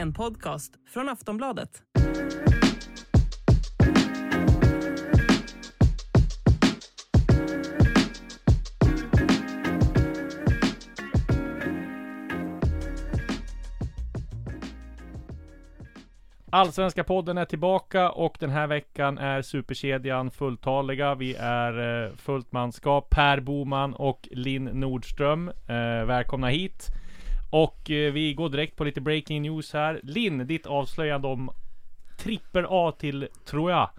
En podcast från Aftonbladet. Allsvenska podden är tillbaka och den här veckan är superkedjan fulltaliga. Vi är eh, fullt manskap. Per Boman och Linn Nordström. Eh, välkomna hit. Och eh, vi går direkt på lite breaking news här. Linn, ditt avslöjande om trippel A till, tror jag,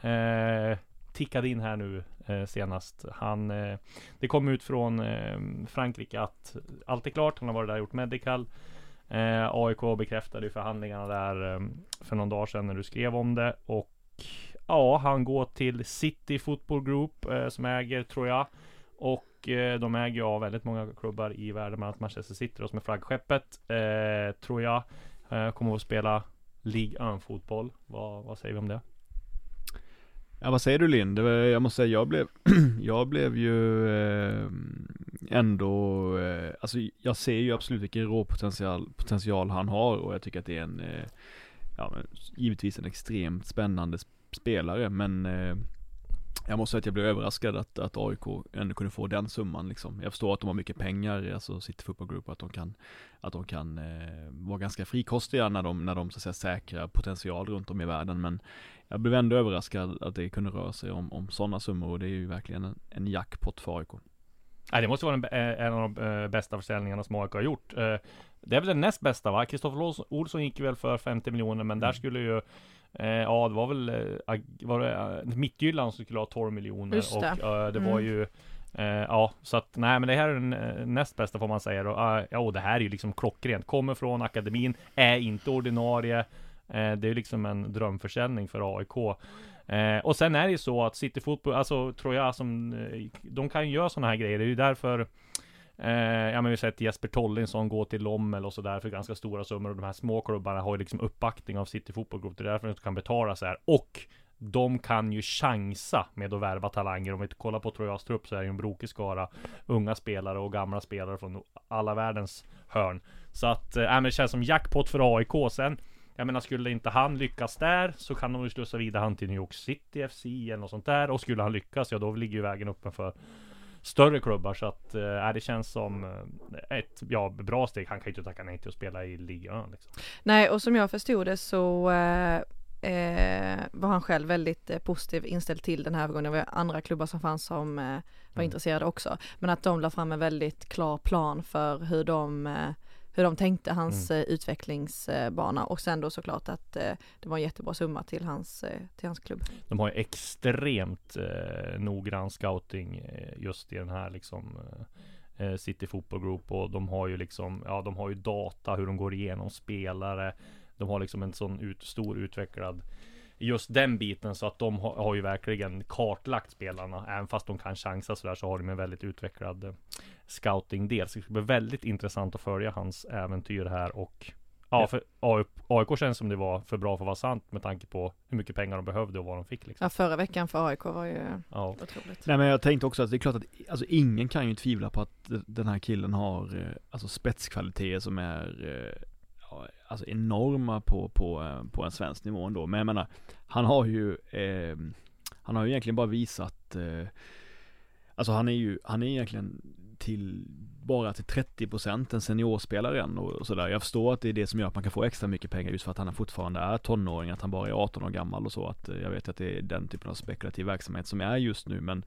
eh, tickade in här nu eh, senast. Han, eh, det kom ut från eh, Frankrike att allt är klart. Han har varit där och gjort medical. Eh, AIK bekräftade ju förhandlingarna där eh, för någon dag sedan när du skrev om det. Och ja, han går till City Football Group eh, som äger, tror jag. Och eh, de äger ju av väldigt många klubbar i världen, bland annat Manchester City då, som är flaggskeppet. Eh, tror jag. Eh, kommer att spela League 1 fotboll. Vad, vad säger vi om det? Ja vad säger du Linn? Jag måste säga jag blev, jag blev ju eh, ändå, eh, alltså jag ser ju absolut vilken råpotential potential han har och jag tycker att det är en, eh, ja men, givetvis en extremt spännande spelare men eh, jag måste säga att jag blev överraskad att, att AIK ändå kunde få den summan liksom. Jag förstår att de har mycket pengar, alltså City Football Group, att de kan, att de kan eh, vara ganska frikostiga när de, när de så att säga säkrar potential runt om i världen. Men jag blev ändå överraskad att det kunde röra sig om, om sådana summor och det är ju verkligen en, en jackpot för AIK. Nej, det måste vara en, eh, en av de eh, bästa försäljningarna som AIK har gjort. Eh, Det är väl den näst bästa va? Kristoffer Olsson gick väl för 50 miljoner, men där Mm. skulle ju eh, Ja, det var väl eh, var det, eh, Mittjylland som skulle ha 12 miljoner Just det. och eh, det var Mm. ju eh, Ja, så att nej men det här är den näst bästa får man säga och, eh, Ja, och det här är ju liksom klockrent. Kommer från akademin Är inte ordinarie. Det är ju liksom en drömförsäljning för AIK och sen är det ju så att City Fotboll, alltså tror jag som De kan ju göra sådana här grejer, det är ju därför Eh, ja men vi har sett Jesper Tollinsson gå till Lommel och sådär för ganska stora summor och de här små klubbarna har ju liksom uppbackning av City Football Group. Det är därför de kan betala så här. Och de kan ju chansa med att värva talanger. Om vi kollar på Trojas trupp så är det ju en brokig skara unga spelare och gamla spelare från alla världens hörn. Så att, äh, men det känns som jackpot för AIK. Sen, jag menar skulle inte han lyckas där så kan de ju slussa vidare han till New York City FC eller något sånt där. Och skulle han lyckas, ja då ligger ju vägen öppen för större klubbar så att äh, det känns som eh, ett ja, bra steg. Han kan ju inte tacka nej till att spela i ligan liksom. Nej, och som jag förstod det så eh, eh, var han själv väldigt eh, positiv inställd till den här övergången. Det var andra klubbar som fanns som eh, var Mm. intresserade också. Men att de la fram en väldigt klar plan för hur de eh, hur de tänkte hans Mm. eh, utvecklingsbana och sen då såklart att eh, det var en jättebra summa till hans, eh, till hans klubb. De har ju extremt eh, noggrann scouting just i den här liksom eh, City Football Group och de har ju liksom, ja de har ju data hur de går igenom spelare. De har liksom en sån ut, stor utvecklad just den biten så att de har, har ju verkligen kartlagt spelarna. Även fast de kan chansa sådär så har de en väldigt utvecklad eh, scouting-del. Så det ska bli väldigt intressant att följa hans äventyr här och Ja, för AIK känns som det var för bra för att vara sant med tanke på hur mycket pengar de behövde och vad de fick liksom. Ja, förra veckan för AIK var ju Ja. otroligt. Nej men jag tänkte också att det är klart att, alltså ingen kan ju tvivla på att den här killen har, eh, alltså spetskvaliteter som är, eh, Eh, alltså enorma på, på, eh, på en svensk nivå ändå. Men jag menar, han har ju, eh, han har ju egentligen bara visat, eh, alltså han är ju, han är egentligen till bara till 30% en seniorspelare än och, och sådär. Jag förstår att det är det som gör att man kan få extra mycket pengar just för att han fortfarande är tonåring, att han bara är 18 år gammal och så. Att eh, jag vet att det är den typen av spekulativ verksamhet som är just nu men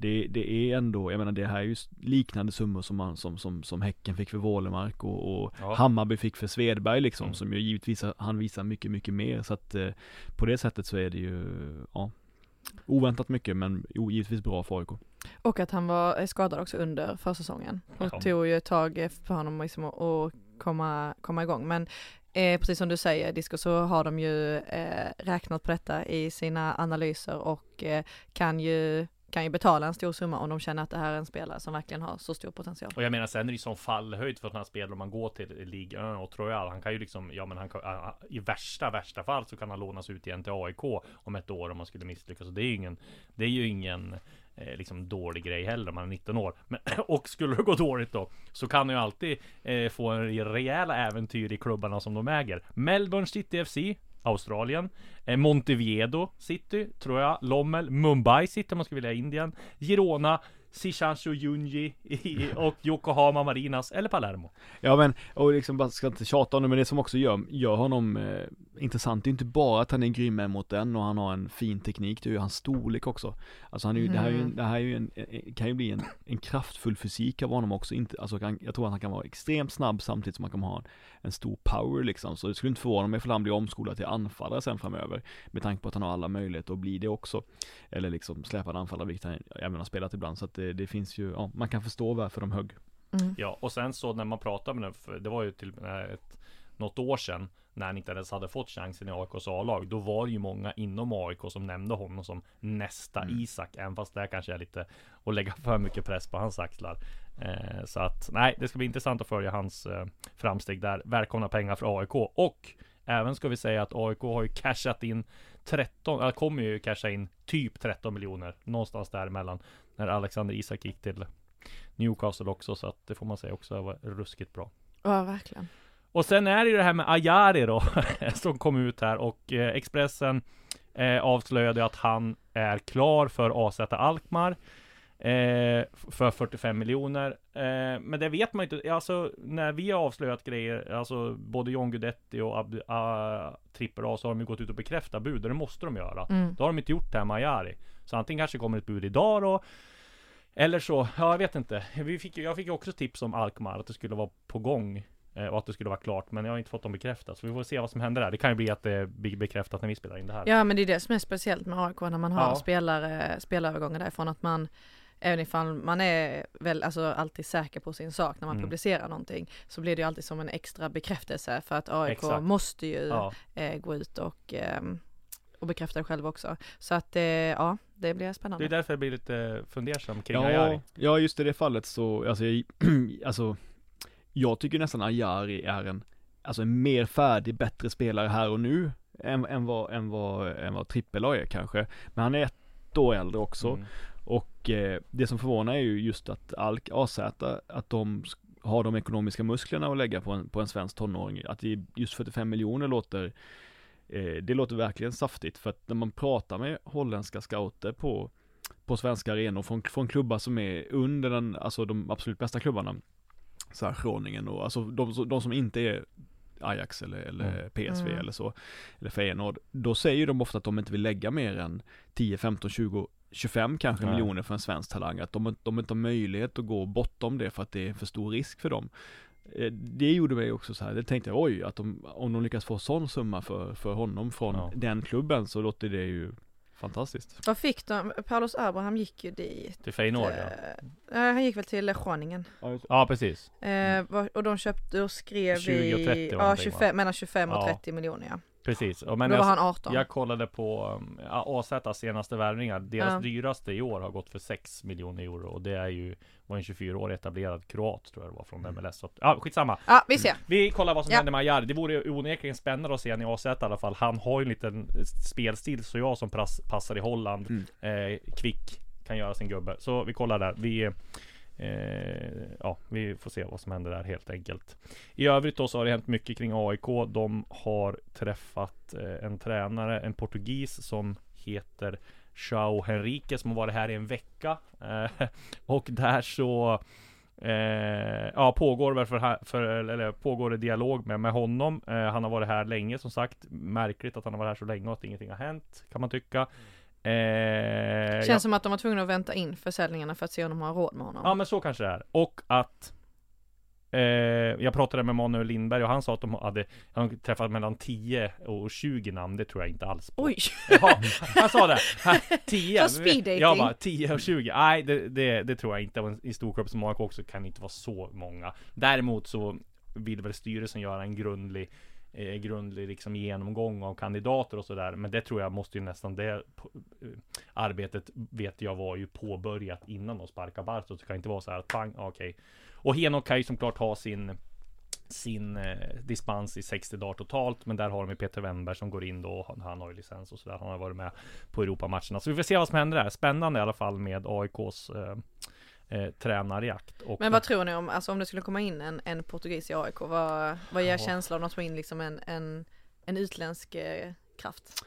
det, det är ändå, jag menar det här är ju liknande summor som man, som, som, som Häcken fick för Wålemark och, och Ja. Hammarby fick för Svedberg liksom, Mm. som ju givetvis han visar mycket, mycket mer så att eh, på det sättet så är det ju, ja, oväntat mycket men jo, givetvis bra för AIK. Och att han var skadad också under försäsongen. Och Ja. tog ju ett tag för honom liksom att att komma, komma igång. Men eh, precis som du säger Disco så har de ju eh, räknat på detta i sina analyser och eh, kan ju kan ju betala en stor summa om de känner att det här är en spelare som verkligen har så stor potential. Och jag menar sen är det ju sån fallhöjd för att här spelar om man går till Ligue 1 och Royal. Han kan ju liksom, ja men han kan, ah, ah, i värsta, värsta fall så kan han lånas ut igen till AIK om ett år om man skulle misslyckas. Så det är ju ingen, det är ju ingen eh, liksom dålig grej heller om man är 19 år. Men, och skulle det gå dåligt då så kan han ju alltid eh, få en rejäla äventyr i klubbarna som de äger. Melbourne City FC Australien. Eh, Montevideo City, tror jag. Lommel, Mumbai City om man skulle vilja Indien. Girona Sishanshu Junji i- och Yokohama Marinas eller Palermo Ja men, och liksom bara ska inte tjata om det, men det som också gör, gör honom eh, intressant, det är inte bara att han är grym mot en och han har en fin teknik, det är ju hans storlek också. Alltså han är ju, det här är ju, det här är ju en, en, kan ju bli en, en kraftfull fysik av honom också, inte, alltså kan, jag tror att han kan vara extremt snabb samtidigt som han kan ha en, en stor power liksom, så det skulle inte förvåna mig för han blir omskolad till anfallare sen framöver, med tanke på att han har alla möjligheter att bli det också. Eller liksom släpad anfallare, vilket han även har spelat ibland, så att det, det finns ju, ja, man kan förstå varför de högg. Mm. Ja, och sen så när man pratar med den, för det var ju till med ett, något år sedan när han inte ens hade fått chansen i AIKs A-lag. Då var det ju många inom AIK som nämnde honom som nästa Isak. Även fast det kanske är lite att lägga för mycket press på hans axlar. Eh, så att nej, det ska bli intressant att följa hans eh, framsteg där. Välkomna pengar för AIK. Och även ska vi säga att AIK har ju cashat in 13, eller kommer ju casha in typ 13 miljoner. Någonstans däremellan. När Alexander Isak gick till Newcastle också så att det får man säga också var ruskigt bra. Ja, verkligen. Och sen är det ju det här med Ajari då som kom ut här och eh, Expressen eh, avslöjade att han är klar för AZ Alkmaar eh, för 45 miljoner. Eh, men det vet man inte. Alltså när vi har avslöjat grejer, alltså både John Guidetti och Trippel A så har de ju gått ut och bekräftat bud och det måste de göra. Mm. Det har de inte gjort det här med Ajari. Så antingen kanske kommer ett bud idag då eller så, ja jag vet inte. Vi fick, jag fick också tips om Alkmaar, att det skulle vara på gång eh, och att det skulle vara klart, men jag har inte fått dem bekräftat. Så vi får se vad som händer där. Det kan ju bli att det blir bekräftat när vi spelar in det här. Ja men det är det som är speciellt med AIK när man har Ja. spelare, spelarövergångar därifrån att man Även ifall man är väl alltså alltid säker på sin sak när man Mm. publicerar någonting så blir det ju alltid som en extra bekräftelse för att AIK Exakt. måste ju Ja, eh, gå ut och, ehm, och bekräfta det själv också. Så att eh, ja, det blir det spännande. är därför jag blir lite fundersam kring Ja, Ajari. ja, just i det fallet så, alltså, jag, alltså, jag tycker nästan Ajari är en, alltså en mer färdig, bättre spelare här och nu än, än vad, än vad, än vad Trippel A är kanske. Men han är ett år äldre också. Mm. Och eh, det som förvånar är ju just att Alk AZ, att de har de ekonomiska musklerna att lägga på en, på en svensk tonåring. Att det just 45 miljoner låter, det låter verkligen saftigt. För att när man pratar med holländska scouter på, på svenska arenor från, från klubbar som är under den, alltså de absolut bästa klubbarna. Så här Groningen och alltså de, de som inte är Ajax eller, eller Mm. PSV Mm. eller så, eller Feyenoord. Då säger de ofta att de inte vill lägga mer än 10, 15, 20 25 kanske Nej. miljoner för en svensk talang, att de, de inte har möjlighet att gå bortom det för att det är för stor risk för dem. Eh, Det gjorde mig också så här, det tänkte jag oj, att de, om de lyckas få sån summa för, för honom från Ja. den klubben så låter det ju fantastiskt. Vad fick de? Paulus Abraham gick ju dit. Till Feyenoord ja. Eh, han gick väl till Groningen. Ja precis. Eh, vad- och de köpte och skrev 20 och 30 i, ja, någonting, va? 25, mellan 25 och Ja. 30 miljoner ja. Precis. Och men Då var jag, han 18. jag kollade på um, AZs senaste värvningar. Deras Ja. dyraste i år har gått för 6 miljoner euro. Och det är ju var en 24-årig etablerad kroat tror jag det var från MLS. Så, att- ja, skitsamma. Ja, vi ser. Vi kollar vad som Ja. händer med Ajari. Det vore ju onekligen spännande att se han i AZ i alla fall. Han har ju en liten spelstil så jag som pass, passar i Holland. Mm. Eh, kvick, kan göra sin gubbe. Så vi kollar där. Vi Eh, Eh, ja, vi får se vad som händer där helt enkelt. I övrigt då så har det hänt mycket kring AIK. De har träffat eh, en tränare, en portugis som heter João Henrique som har varit här i en vecka. Eh, och där så Eh, ja, pågår väl för, för eller pågår det dialog med, med honom. Eh, han har varit här länge som sagt. Märkligt att han har varit här så länge och att ingenting har hänt kan man tycka. Mm. Eh, Känns ja, som att de var tvungna att vänta in försäljningarna för att se om de har råd med honom. ja, men så kanske det är. Och att eh, jag pratade med Manuel Lindberg och han sa att de hade han träffat mellan 10 och 20 namn. Det tror jag inte alls på. Oj! Ja, han sa det. Ha, 10. Så speed dating. Jag bara 10 och 20. Nej, det, det, det tror jag inte. Och I storklubb som AIK också kan inte vara så många. Däremot så vill väl styrelsen göra en grundlig eh, grundlig liksom genomgång av kandidater och sådär. Men det tror jag måste ju nästan det eh, arbetet vet jag var ju påbörjat innan de sparkar Bartos. Det kan inte vara så här att pang, okej. Och Henok kan ju såklart ha sin sin eh, dispens i 60 dagar totalt. Men där har de ju Peter Wennberg som går in då. Han, han har ju licens och sådär. Han har varit med på Europamatcherna. Så vi får se vad som händer där. Spännande i alla fall med AIKs eh, eh, tränarjakt. Och Men vad tror ni om, alltså om det skulle komma in en, en portugis i AIK, vad, vad ger Ja. känslan att få in liksom en, en, en utländsk eh, kraft?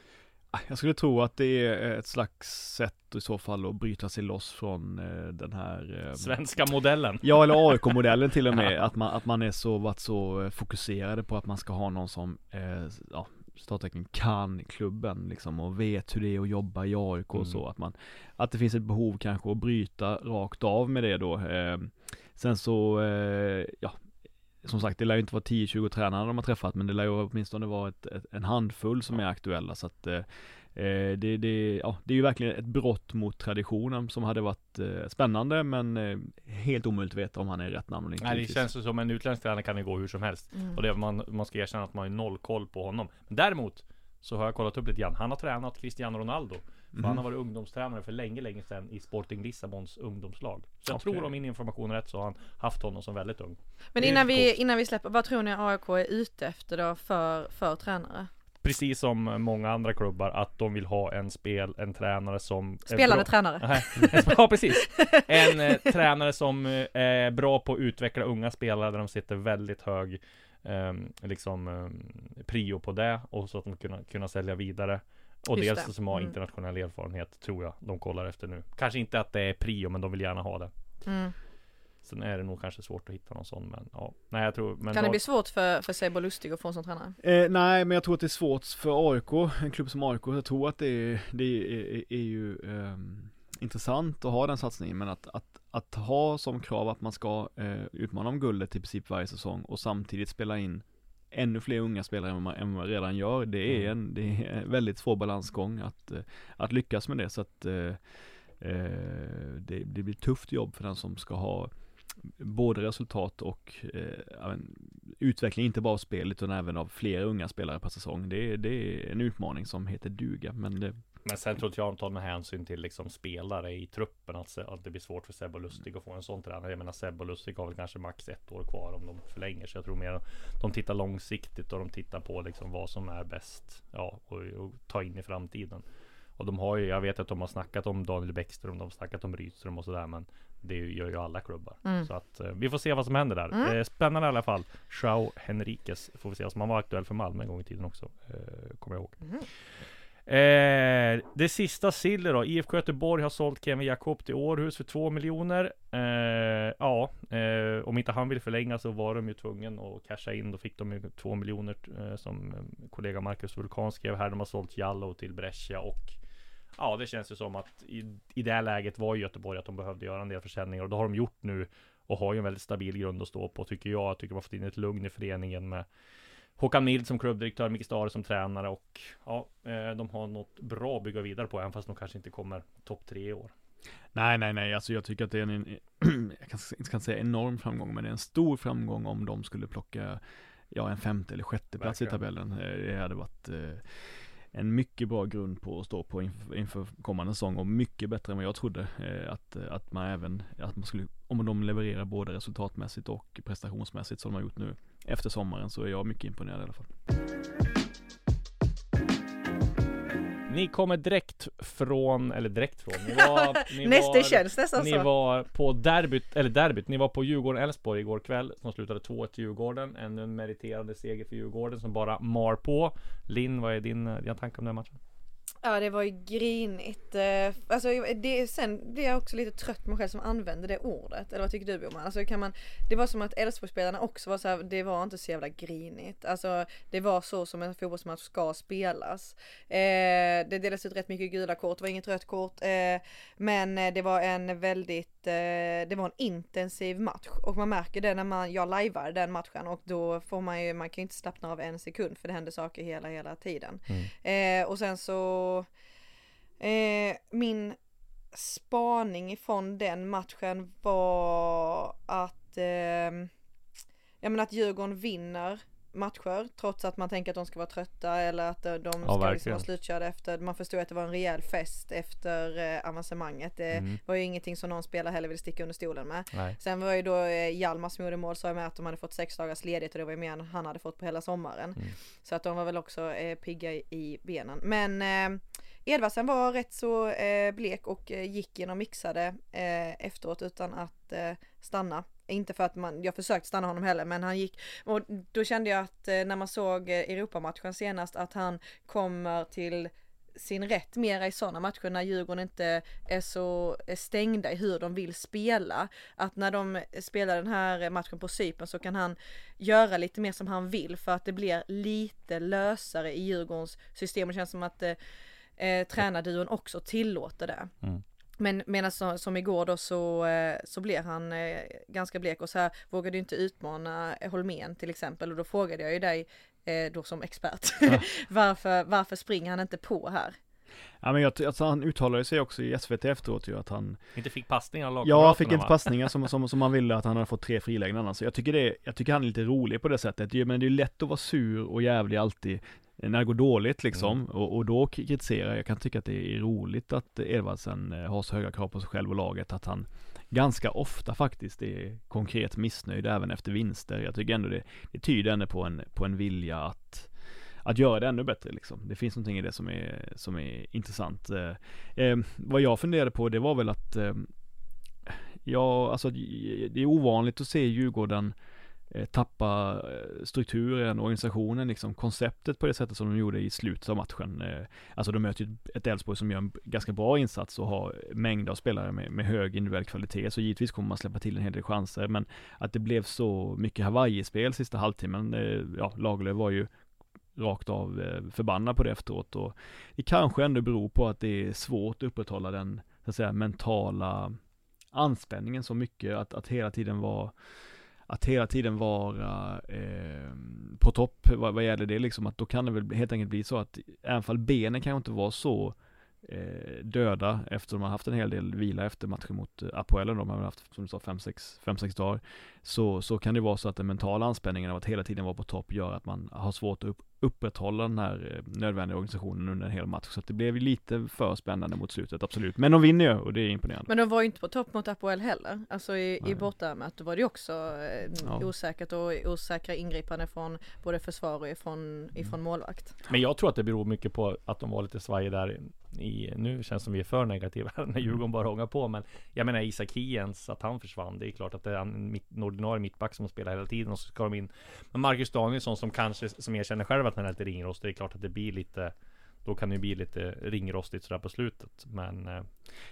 Ah, Jag skulle tro att det är ett slags sätt i så fall att bryta sig loss från eh, den här eh, Svenska modellen. Ja eller AIK-modellen till och med, att man, att man är så, varit så eh, fokuserade på att man ska ha någon som, eh, ja, starttecken kan klubben liksom och vet hur det är att jobba i AIK och Mm. så, att man, att det finns ett behov kanske att bryta rakt av med det då. Eh, sen så, eh, ja, som sagt det lär ju inte vara 10-20 tränare de har träffat, men det lär ju åtminstone vara ett, ett, en handfull som är aktuella, så att eh, Eh, det, det, ja, det är ju verkligen ett brott mot traditionen som hade varit eh, spännande men eh, helt omöjligt att veta om han är rätt namn eller inte. Nej, det känns som en utländsk tränare kan det gå hur som helst. Mm. Och det, man, man ska erkänna att man har noll koll på honom. Men däremot så har jag kollat upp lite grann. Han har tränat Cristiano Ronaldo. För Mhm. Han har varit ungdomstränare för länge, länge sedan i Sporting Lissabons ungdomslag. Så jag Okej. tror om min information är rätt så har han haft honom som väldigt ung. Men innan vi, innan vi släpper, vad tror ni AIK är ute efter då för, för tränare? Precis som många andra klubbar att de vill ha en spel, en tränare som Spelande tränare? Ja precis. En eh, tränare som eh, är bra på att utveckla unga spelare där de sitter väldigt hög eh, liksom eh, prio på det och så att de kunna, kunna sälja vidare. Och Just dels det. som har Mm. internationell erfarenhet tror jag de kollar efter nu. Kanske inte att det är prio men de vill gärna ha det. Mm. Sen är det nog kanske svårt att hitta någon sån men ja. Nej jag tror men Kan det då- bli svårt för, för Sebo Lustig att få en sån tränare? Eh, nej, men jag tror att det är svårt för AIK, en klubb som AIK. Jag tror att det är, det är, är, är ju ehm, intressant att ha den satsningen, men att, att, att ha som krav att man ska eh, utmana om guldet i princip varje säsong och samtidigt spela in ännu fler unga spelare än man, än man redan gör. Det är en, det är en väldigt svår balansgång att, eh, att lyckas med det. Så att eh, eh, det, det blir tufft jobb för den som ska ha både resultat och eh, utveckling, inte bara av spelet utan även av fler unga spelare per säsong. Det, är- det är en utmaning som heter duga, men det, Men sen tror jag jag de tar med hänsyn till liksom spelare i truppen att, att det blir svårt för Sebbe och Lustig att få en sån tränare. Jag menar Sebbe och Lustig har väl kanske max ett år kvar om de förlänger. Så jag tror mer de tittar långsiktigt och de tittar på liksom vad som är bäst. Ja, och, och ta in i framtiden. Och de har ju, jag vet att de har snackat om Daniel Bäckström, de har snackat om Rydström och sådär. Men det gör ju alla klubbar. Mm. Så att eh, vi får se vad som händer där. Mm. Eh, spännande i alla fall. Joao Henriquez får vi se. Som han var aktuell för Malmö en gång i tiden också. Eh, kommer jag ihåg. Mhm. Eh, det sista silver då. IFK Göteborg har sålt Kevin Jakob till Århus för 2 miljoner. Eh, ja, eh, om inte han vill förlänga så var de ju tvungen att casha in. Då fick de ju 2 miljoner som kollega Marcus Vulkan skrev här. De har sålt Jallow till Brescia och Ja, det känns ju som att i, i det här läget var Göteborg att de behövde göra en del försäljningar och det har de gjort nu och har ju en väldigt stabil grund att stå på tycker jag. Jag tycker har fått in ett lugn i föreningen med Håkan Mild som klubbdirektör, Micke Stare som tränare och ja, eh, de har något bra att bygga vidare på även fast de kanske inte kommer topp tre i år. Nej, nej, nej, alltså jag tycker att det är en, jag kan, inte säga enorm framgång, men det är en stor framgång om de skulle plocka, ja, en femte eller sjätte plats i Verkligen. tabellen. Eh, Det hade varit eh, en mycket bra grund på att stå på inför, inför kommande säsong och mycket bättre än vad jag trodde. eh, Att, eh, att man även, att man skulle, om de levererar både resultatmässigt och prestationsmässigt som de har gjort nu efter sommaren så är jag mycket imponerad i alla fall. Ni kommer direkt från, eller direkt från, ni var, ni Näst, det var, känns nästan Ni så. var på derbyt, eller derbyt, ni var på Djurgården-Elfsborg igår kväll som slutade 2-1 till Djurgården. Ännu en meriterande seger för Djurgården som bara mar på. Linn, vad är din, dina tankar om den matchen? Ja det var ju grinigt. Eh, Alltså det, sen blir jag också lite trött på mig själv som använder det ordet. Eller vad tycker du Boman? Alltså kan man, det var som att Elfsborgsspelarna också var så här, det var inte så jävla grinigt. Alltså det var så som en fotbollsmatch ska spelas. Eh, det delades ut rätt mycket gula kort, det var inget rött kort. Eh, men eh, det var en väldigt, eh, det var en intensiv match. Och man märker det när man, jag lajvar den matchen och då får man ju, man kan ju inte slappna av en sekund för det händer saker hela, hela tiden. Eh, och sen så eh, min spaning ifrån den matchen var att eh, jag menar att Djurgården vinner matcher trots att man tänker att de ska vara trötta eller att de ska liksom verkligen. vara slutkörda efter. Man förstod att det var en rejäl fest efter eh, avancemanget. Det Mm. var ju ingenting som någon spelare heller ville sticka under stolen med. Nej. Sen var ju då eh, Hjalmar som gjorde mål sa med att de hade fått sex dagars ledigt och det var ju mer än han hade fått på hela sommaren. Mm. Så att de var väl också eh, pigga i, i benen. Men eh, Edvardsen var rätt så eh, blek och eh, gick in och mixade eh, efteråt utan att eh, stanna. Inte för att man, jag försökte stanna honom heller men han gick och då kände jag att eh, när man såg eh, Europamatchen senast att han kommer till sin rätt mera i sådana matcher när Djurgården inte är så eh, stängda i hur de vill spela. Att när de spelar den här matchen på Cypern så kan han göra lite mer som han vill för att det blir lite lösare i Djurgårdens system. Det känns som att eh, tränarduon också tillåter det. Mm. Men medan som, som igår då så, eh, så blev han eh, ganska blek och så här vågade ju inte utmana Holmén till exempel och då frågade jag ju dig eh, då som expert varför, varför springer han inte på här? Ja men jag, alltså han uttalade sig också i SVT efteråt ju att han Inte fick passningar av Ja, han fick inte va? passningar som, som, som han ville att han hade fått tre frilägen annars. Så jag tycker det, jag tycker han är lite rolig på det sättet. Men det är lätt att vara sur och jävlig alltid när det går dåligt liksom. Mm. Och, och då kritiserar jag. Jag kan tycka att det är roligt att Edvardsen eh, har så höga krav på sig själv och laget att han ganska ofta faktiskt är konkret missnöjd även efter vinster. Jag tycker ändå det, det tyder ändå på en, på en vilja att att göra det ännu bättre liksom. Det finns någonting i det som är, som är intressant. Eh, eh, vad jag funderade på det var väl att eh, Ja, alltså det är ovanligt att se Djurgården Eh, tappa eh, strukturen, organisationen, liksom konceptet på det sättet som de gjorde i slutet av matchen. Eh, alltså de möter ju ett Elfsborg som gör en ganska bra insats och har mängder av spelare med, med hög individuell kvalitet, så givetvis kommer man släppa till en hel del chanser, men att det blev så mycket Hawaii-spel sista halvtimmen, ja, Lagerlöf var ju rakt av förbannad på det efteråt och det kanske ändå beror på att det är svårt att upprätthålla den, så att säga, mentala anspänningen så mycket, att, att hela tiden vara att hela tiden vara eh, på topp vad, vad gäller det liksom, att då kan det väl helt enkelt bli så att även fall benen kan ju inte vara så eh, döda efter de har haft en hel del vila efter matchen mot eh, Apoel, de har haft som du sa 5-6 dagar, så, så kan det vara så att den mentala anspänningen av att hela tiden vara på topp gör att man har svårt att upp, upprätthålla den här eh, nödvändiga organisationen under en hel match. Så att det blev lite för spännande mot slutet, absolut. Men de vinner ju och det är imponerande. Men de var ju inte på topp mot Apoel heller. Alltså i, i bortamötet då var det också eh, Ja. osäkert och osäkra ingripanden från både försvar och ifrån, ifrån målvakt. Men jag tror att det beror mycket på att de var lite svajiga där i, nu känns det som vi är för negativa när Djurgården bara hångar på men Jag menar Isak Hiens, att han försvann Det är klart att det är en mitt, en ordinarie mittback som spelar hela tiden och så ska de in Men Marcus Danielsson som kanske, som erkänner själv att han är lite ringrostig Det är klart att det blir lite Då kan det ju bli lite ringrostigt sådär på slutet Men eh,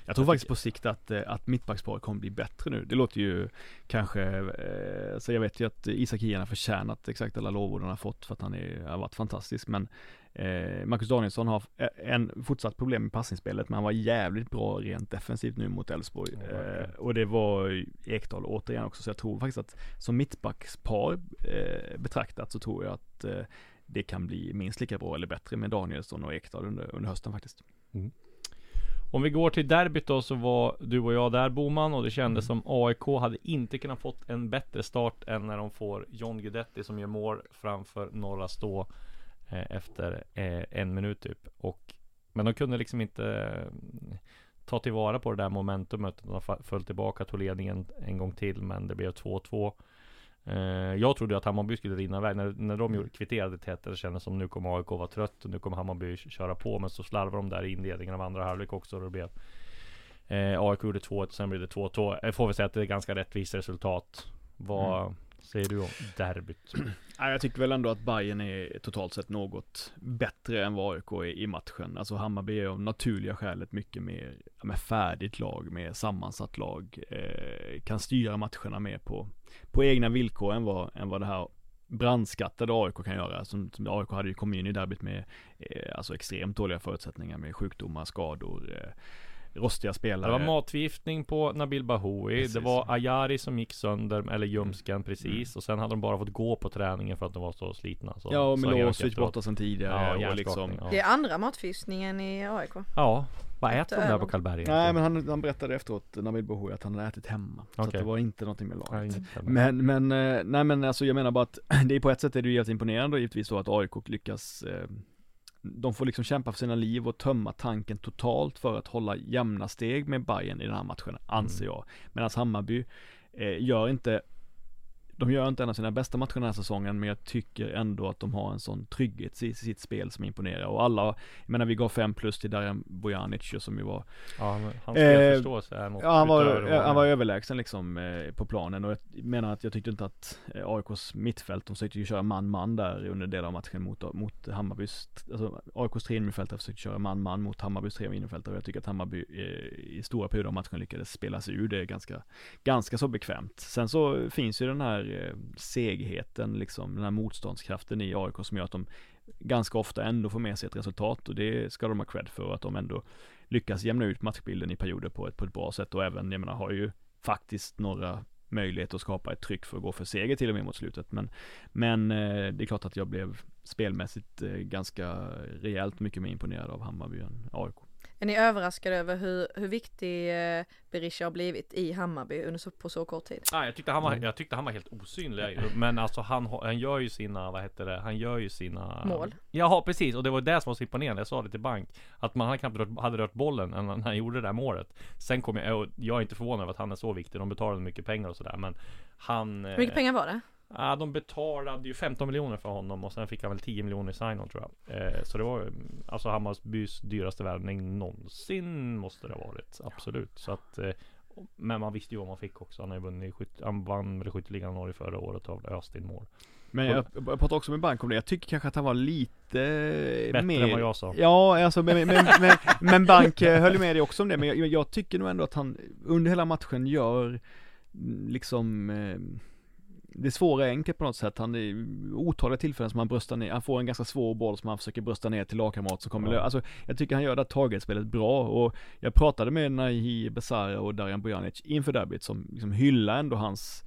Jag tror faktiskt på sikt att, eh, att mittbacksparet kommer bli bättre nu. Det låter ju kanske, eh, så jag vet ju att Isak Hien har förtjänat exakt alla lovord han har fått för att han är, har varit fantastisk. Men Marcus Danielsson har en fortsatt problem med passningsspelet, men han var jävligt bra rent defensivt nu mot Elfsborg. Eh, och det var Ekdal återigen också, så jag tror faktiskt att som mittbackspar eh, betraktat så tror jag att eh, det kan bli minst lika bra eller bättre med Danielsson och Ekdal under, under hösten faktiskt. Om vi går till derbyt då så var du och jag där Boman och det kändes som AIK hade inte kunnat fått en bättre start än när de får John Guidetti som gör mål framför Norra Stå eh, Eh, efter eh, en minut typ. Och, men de kunde liksom inte eh, ta tillvara på det där momentumet. De föll tillbaka, tog ledningen en gång till men det blev 2-2. Jag trodde att Hammarby skulle rinna iväg när, när de gjorde, kvitterade tätt. Det kändes som nu kommer AIK vara trött och nu kommer Hammarby köra på. Men så slarvade de där i inledningen av andra halvlek också. Och det blev eh, AIK gjorde 2-1 och sen blev det 2-2. Jag får väl säga att det är ganska rättvist resultat. Vad, mm säger du om derbyt? Jag tycker väl ändå att Bayern är totalt sett något bättre än vad AIK är i matchen. Alltså Hammarby är av naturliga skäl ett mycket mer med färdigt lag, mer sammansatt lag. Eh, kan styra matcherna mer på, på egna villkor än vad, än vad det här brandskattade AIK kan göra. Alltså, som, som AIK hade ju kommit in i derbyt med eh, alltså extremt dåliga förutsättningar med sjukdomar, skador. Eh, rostiga spelare. Det var matförgiftning på Nabil Bahoui. Precis. Det var Ayari som gick sönder, eller ljumsken precis. Och sen hade de bara fått gå på träningen för att de var så slitna. Så, Ja, och Milosevic borta sedan tidigare Ja, och liksom ja. Det är andra matförgiftningen i AIK. ja, vad äter de där på Karlberg Nej men han, han berättade efteråt, Nabil Bahoui, att han hade ätit hemma. Så att det var inte någonting med laget. Nej, Men, men, eh, nej men alltså jag menar bara att det är på ett sätt är det ju helt imponerande och givetvis så att AIK lyckas eh, De får liksom kämpa för sina liv och tömma tanken totalt för att hålla jämna steg med Bayern i den här matchen, anser jag. Medan Hammarby eh, gör inte de gör inte en av sina bästa matcher den här säsongen, men jag tycker ändå att de har en sån trygghet i sitt spel som imponerar. Och alla, jag menar vi gav fem plus till Darijan Bojanic som ju var Ja, men hans Eh, är något Ja han var, han var överlägsen liksom eh, på planen och jag menar att jag tyckte inte att eh, AIKs mittfält, de försökte ju köra man-man där under delar av matchen mot, mot Hammarbys, alltså AIKs tre innermittfältare försökte köra man-man mot Hammarbys tre innermittfältare och jag tycker att Hammarby eh, i stora perioder av matchen lyckades spela sig ur det ganska, ganska så bekvämt. Sen så finns ju den här Eh, segheten liksom, den här motståndskraften i AIK som gör att de ganska ofta ändå får med sig ett resultat och det ska de ha cred för att de ändå lyckas jämna ut matchbilden i perioder på ett, på ett bra sätt och även, jag menar, har ju faktiskt några möjligheter att skapa ett tryck för att gå för seger till och med mot slutet. Men, men eh, det är klart att jag blev spelmässigt eh, ganska rejält mycket mer imponerad av Hammarby än AIK. Är ni överraskade över hur, hur viktig eh, Berisha har blivit i Hammarby under så, på så kort tid? Nej, jag tyckte han var, jag tyckte han var helt osynlig. Men alltså han, han gör ju sina, vad heter det, han gör ju sina Mål. Jaha, precis. Och det var det som var så imponerande. Jag sa det till Bank. Att man hade knappt rört, hade rört bollen när han gjorde det där målet. Sen kom jag, och jag är inte förvånad över att han är så viktig. De betalade mycket pengar och sådär. Men han... Hur mycket pengar var det? Ja, de betalade ju 15 miljoner för honom och sen fick han väl 10 miljoner i sign-on tror jag. Eh, så det var ju alltså Hammarbys dyraste värvning någonsin måste det ha varit. Absolut. Så att eh, men man visste ju vad man fick också. Han har vunnit han vann väl skytteligan Norge förra året av öst in mål. Men jag, jag pratade också med Bank om det, jag tycker kanske att han var lite Bättre mer än vad jag sa. Ja, alltså men, men, men, men Bank eh, höll med dig också om det, men jag, jag tycker nog ändå att han under hela matchen gör mm, liksom eh, det svåra är enkelt på något sätt. Han är otaliga tillfällen som han bröstar ner, han får en ganska svår boll som han försöker brösta ner till lagkamrat som kommer, Ja. alltså jag tycker han gör det här targetspelet bra och jag pratade med Nahi Besara och Darijan Bojanic inför derbyt som liksom hyllar ändå hans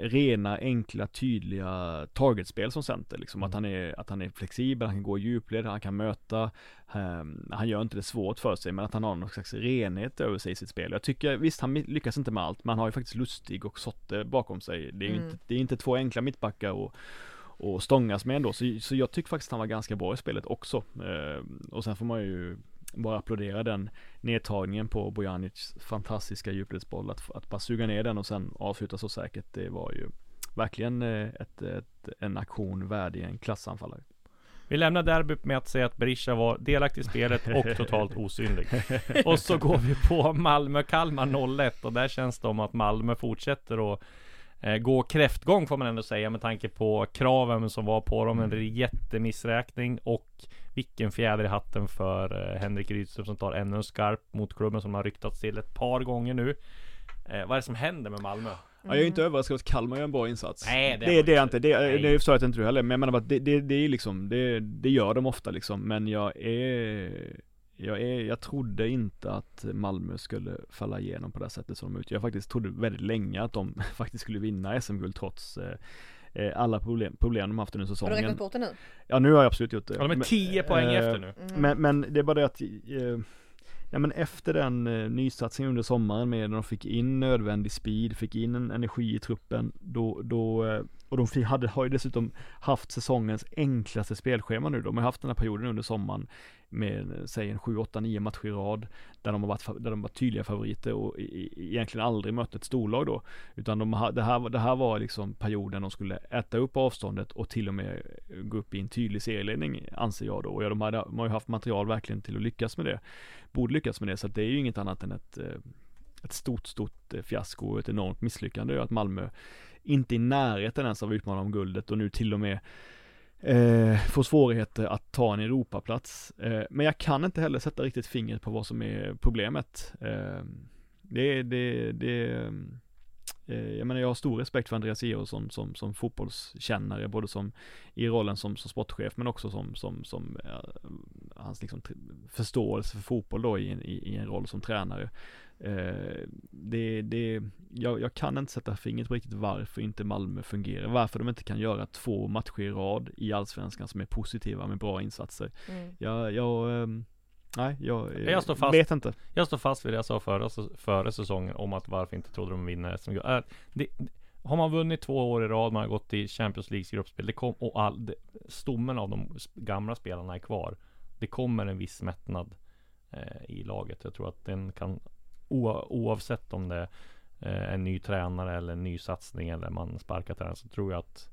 rena, enkla, tydliga targetspel som center. Liksom att han är, att han är flexibel, han kan gå i djupled, han kan möta. ehm, han gör inte det svårt för sig, men att han har någon slags renhet över sig i sitt spel. Jag tycker, visst han lyckas inte med allt, men han har ju faktiskt Lustig och Sotte bakom sig. Det är ju Mm. inte, det är inte två enkla mittbackar och och stångas med ändå, så, så jag tycker faktiskt han var ganska bra i spelet också. Ehm, och sen får man ju bara applådera den nedtagningen på Bojanics fantastiska djupledsboll, att, att bara suga ner den och sen avsluta så säkert, det var ju verkligen eh, ett, ett, en aktion värdig en klassanfallare. Vi lämnar derbyt med att säga att Berisha var delaktig i spelet och totalt osynlig. Och så går vi på Malmö-Kalmar 0-1 och där känns det om att Malmö fortsätter att eh, gå kräftgång får man ändå säga med tanke på kraven som var på dem. En jättemissräkning och vilken fjäder i hatten för eh, Henrik Rydström som tar ännu en skarp mot klubben som har ryktats till ett par gånger nu. Eh, vad är det som händer med Malmö? Ja, jag är inte överraskad att Kalmar gör en bra insats. Nej, det det, det är inte. Det, Nej. det förstår jag inte du heller, men jag menar bara att det, det, det är liksom, det, det gör de ofta liksom, men jag är jag, är, jag trodde inte att Malmö skulle falla igenom på det sättet som de utgör. Jag faktiskt trodde väldigt länge att de faktiskt skulle vinna SM-guld trots eh, alla problem, problem de haft under Har du säsongen. räknat bort det nu? Ja nu har jag absolut gjort det. Ja, de är Men, 10 poäng eh, efter nu. Mm. Men, men det är bara det att eh, Ja men efter den eh, nysatsningen under sommaren med när de fick in nödvändig speed, fick in en energi i truppen, då, då eh, och de hade, har ju dessutom haft säsongens enklaste spelschema nu. De har haft den här perioden under sommaren med, säg en 7, 8, 9 matcher i rad, där de har varit, där de var tydliga favoriter och egentligen aldrig mött ett storlag då. Utan de, det, här, var- det här var liksom perioden de skulle äta upp avståndet och till och med gå upp i en tydlig serieledning, anser jag då. Och ja, de, hade, de har ju haft material verkligen till att lyckas med det. Borde lyckas med det, så det är ju inget annat än ett, eh, ett stort, stort eh, fiasko och ett enormt misslyckande att Malmö inte i närheten ens av att utmana om guldet och nu till och med eh, får svårigheter att ta en Europaplats. Eh, men jag kan inte heller sätta riktigt fingret på vad som är problemet. Eh, det, det, det eh, jag menar jag har stor respekt för Andreas Georgsson som, som fotbollskännare, både som i rollen som, som sportchef men också som, som, som äh, hans liksom förståelse för fotboll då i, i, i en roll som tränare. Uh, det, det, jag, jag, kan inte sätta fingret på riktigt varför inte Malmö fungerar, varför de inte kan göra två matcher i rad i allsvenskan som är positiva med bra insatser. Mm. Jag, jag um, Nej, jag, jag står fast, vet inte. Jag står fast vid det jag sa förra, före säsongen om att varför inte trodde de vinner SM. Äh, det, har man vunnit två år i rad, man har gått till Champions Leagues gruppspel, det kom, och all, det, stommen av de gamla spelarna är kvar. Det kommer en viss mättnad eh, i laget. Jag tror att den kan, oavsett om det eh, är en ny tränare eller en ny satsning eller man sparkar tränaren, så tror jag att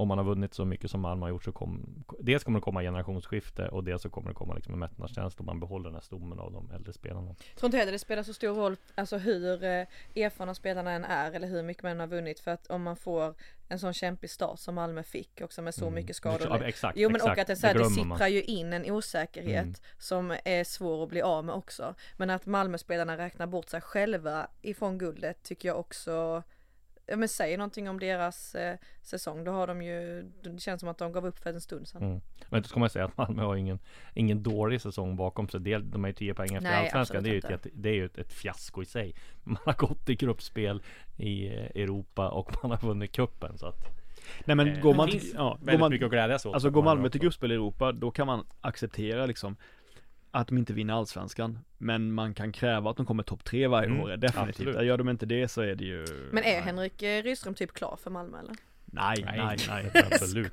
om man har vunnit så mycket som Malmö har gjort så kommer Dels kommer det komma generationsskifte och dels så kommer det komma liksom en mättnadskänsla om man behåller den här stommen av de äldre spelarna. Tror inte heller det spelar så stor roll, alltså hur eh, erfarna spelarna än är eller hur mycket man har vunnit för att om man får en sån kämpig start som Malmö fick också med så mm. mycket skador. Ja, exakt, jo men exakt, och att det, så här, det sipprar ju in en osäkerhet mm. som är svår att bli av med också. Men att Malmö-spelarna räknar bort sig själva ifrån guldet tycker jag också ja men säg någonting om deras eh, säsong. Då har de ju, det känns som att de gav upp för en stund sedan. Mm. Men då ska man säga att Malmö har ingen, ingen dålig säsong bakom sig. De är ju 10 poäng efter allsvenskan. Det är ju ett, det är ju ett, ett fiasko i sig. Man har gått i gruppspel i eh, Europa och man har vunnit kuppen så att Nej men eh, går man, till, ja, går man, mycket att glädjas åt. Alltså går Malmö till gruppspel i Europa, då kan man acceptera liksom att de inte vinner allsvenskan. Men man kan kräva att de kommer topp tre varje mm, år, definitivt. Absolut. Gör de inte det så är det ju Men är Henrik eh, Rydström typ klar för Malmö eller? Nej, nej, nej, nej absolut